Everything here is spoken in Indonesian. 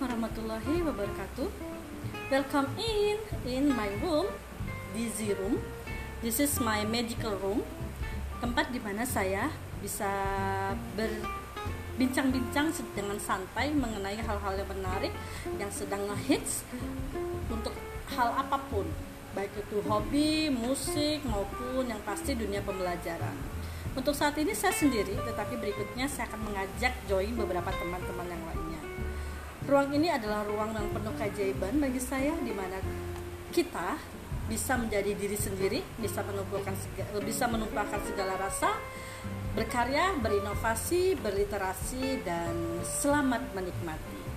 warahmatullahi wabarakatuh. Welcome in in my room, Dizzy Room. This is my magical room, tempat di mana saya bisa berbincang-bincang dengan santai mengenai hal-hal yang menarik yang sedang ngehits untuk hal apa pun, baik itu hobi, musik maupun yang pasti dunia pembelajaran. Untuk saat ini saya sendiri, tetapi berikutnya saya akan mengajak join beberapa teman-teman yang lainnya. Ruang ini adalah ruang yang penuh keajaiban bagi saya di mana kita bisa menjadi diri sendiri, bisa menumpahkan bisa menumpahkan segala rasa, berkarya, berinovasi, berliterasi dan selamat menikmati.